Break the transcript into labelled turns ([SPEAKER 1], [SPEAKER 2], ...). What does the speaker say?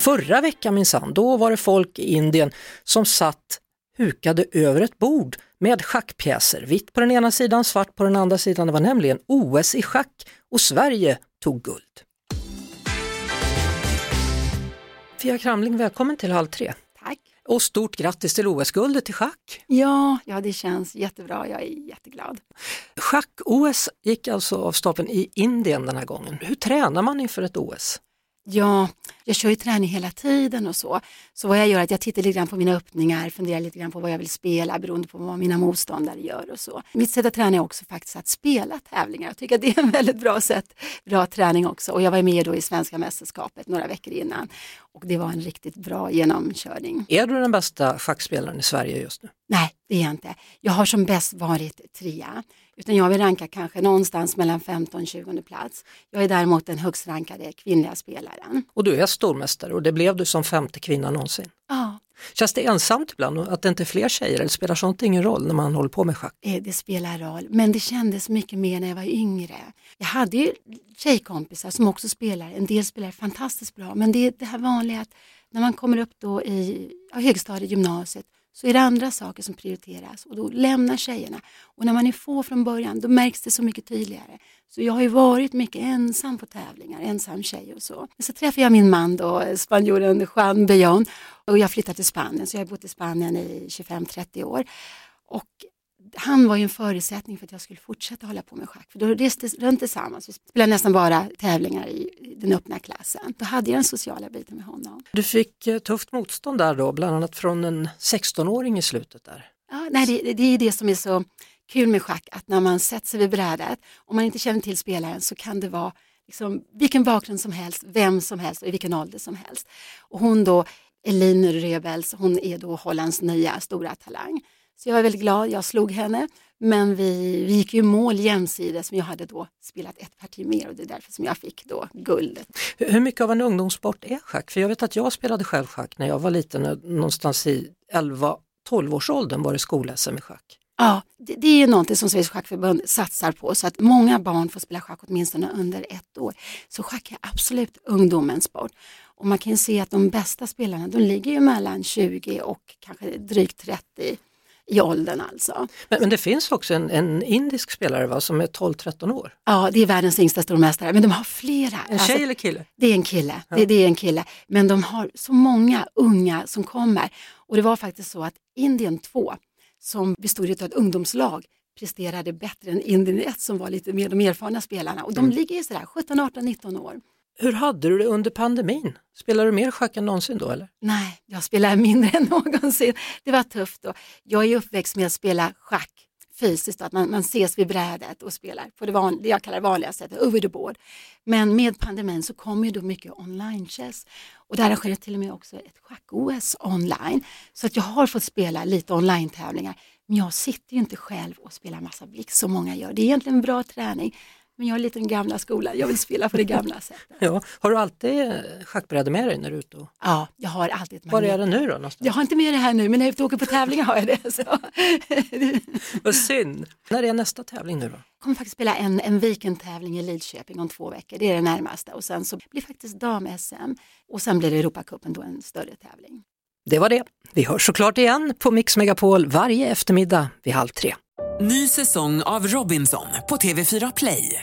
[SPEAKER 1] Förra veckan minsann, då var det folk i Indien som satt hukade över ett bord med schackpjäser, vitt på den ena sidan, svart på den andra sidan. Det var nämligen OS i schack och Sverige tog guld. Fia Kramling, välkommen till Halv tre.
[SPEAKER 2] Tack.
[SPEAKER 1] Och stort grattis till OS-guldet i schack.
[SPEAKER 2] Ja, ja, det känns jättebra. Jag är jätteglad.
[SPEAKER 1] Schack-OS gick alltså av stapeln i Indien den här gången. Hur tränar man inför ett OS?
[SPEAKER 2] Ja, jag kör ju träning hela tiden och så. Så vad jag gör är att jag tittar lite grann på mina öppningar, funderar lite grann på vad jag vill spela beroende på vad mina motståndare gör och så. Mitt sätt att träna är också faktiskt att spela tävlingar. Jag tycker att det är en väldigt bra sätt, bra träning också. Och jag var med då i svenska mästerskapet några veckor innan och det var en riktigt bra genomkörning.
[SPEAKER 1] Är du den bästa schackspelaren i Sverige just nu?
[SPEAKER 2] Nej, det är jag inte. Jag har som bäst varit trea. Utan jag vill ranka kanske någonstans mellan 15 och 20 plats. Jag är däremot den högst rankade kvinnliga spelaren.
[SPEAKER 1] Och du är stormästare och det blev du som femte kvinna någonsin.
[SPEAKER 2] Ja,
[SPEAKER 1] Känns det ensamt ibland att det inte är fler tjejer eller spelar sånt ingen roll när man håller på med schack?
[SPEAKER 2] eh, det spelar roll. Men det kändes mycket mer när jag var yngre. Jag hade ju tjejkompisar som också spelar. En del spelar fantastiskt bra. Men det är det här vanliga att när man kommer upp då i ja, högstadiet, gymnasiet så är det andra saker som prioriteras och då lämnar tjejerna. Och när man är få från början då märks det så mycket tydligare. Så jag har ju varit mycket ensam på tävlingar, ensam tjej och så. Men så träffade jag min man då, spanjoren Juan Bellon och jag flyttade till Spanien så jag har bott i Spanien i 25-30 år. Och han var ju en förutsättning för att jag skulle fortsätta hålla på med schack. För då reste runt tillsammans. Vi spelade nästan bara tävlingar i den öppna klassen. Då hade jag den sociala biten med honom.
[SPEAKER 1] Du fick eh, tufft motstånd där då, bland annat från en 16-åring i slutet där.
[SPEAKER 2] Ja, nej, det, det är det som är så kul med schack, att när man sätter sig vid brädet, om man inte känner till spelaren så kan det vara liksom, vilken bakgrund som helst, vem som helst och i vilken ålder som helst. Och hon då, Eline Rebels, hon är då Hollands nya stora talang. Så jag var väldigt glad, jag slog henne, men vi, vi gick ju mål jämsides, men jag hade då spelat ett parti mer och det är därför som jag fick då guldet.
[SPEAKER 1] Hur mycket av en ungdomssport är schack? För jag vet att jag spelade själv schack när jag var liten, någonstans i 11-12 års åldern var det skol-SM i schack.
[SPEAKER 2] Ja, det, det är någonting som Sveriges Schackförbund satsar på så att många barn får spela schack åtminstone under ett år. Så schack är absolut ungdomens sport. Och man kan ju se att de bästa spelarna de ligger ju mellan 20 och kanske drygt 30 i åldern alltså.
[SPEAKER 1] Men, men det finns också en, en indisk spelare va, som är 12-13 år.
[SPEAKER 2] Ja, det är världens yngsta stormästare, men de har flera.
[SPEAKER 1] En tjej eller kille?
[SPEAKER 2] Det är en kille, det, det är en kille. Men de har så många unga som kommer. Och det var faktiskt så att Indien 2, som bestod av ett ungdomslag, presterade bättre än Indien 1 som var lite mer de erfarna spelarna. Och de ligger ju sådär 17, 18, 19 år.
[SPEAKER 1] Hur hade du det under pandemin? Spelar du mer schack än någonsin då eller?
[SPEAKER 2] Nej, jag spelar mindre än någonsin. Det var tufft då. Jag är uppväxt med att spela schack fysiskt, att man, man ses vid brädet och spelar på det, van, det jag kallar vanliga sättet, over the board. Men med pandemin så kom ju då mycket online chess och där arrangerar till och med också ett schack-OS online. Så att jag har fått spela lite online-tävlingar. Men jag sitter ju inte själv och spelar massa blick som många gör. Det är egentligen en bra träning. Men jag är lite den gamla skolan, jag vill spela på det gamla sättet.
[SPEAKER 1] Ja. Har du alltid eh, schackbräde med dig när du är ute? Och...
[SPEAKER 2] Ja, jag har alltid ett
[SPEAKER 1] Var är
[SPEAKER 2] magnet-
[SPEAKER 1] det nu då någonstans?
[SPEAKER 2] Jag har inte med det här nu, men när jag åker på tävlingar har jag det. Så.
[SPEAKER 1] Vad synd. När är nästa tävling nu då?
[SPEAKER 2] Jag kommer faktiskt spela en, en weekendtävling i Lidköping om två veckor, det är det närmaste. Och sen så blir faktiskt dam-SM och sen blir det Europacupen då en större tävling.
[SPEAKER 1] Det var det. Vi hörs såklart igen på Mix Megapol varje eftermiddag vid halv tre.
[SPEAKER 3] Ny säsong av Robinson på TV4 Play.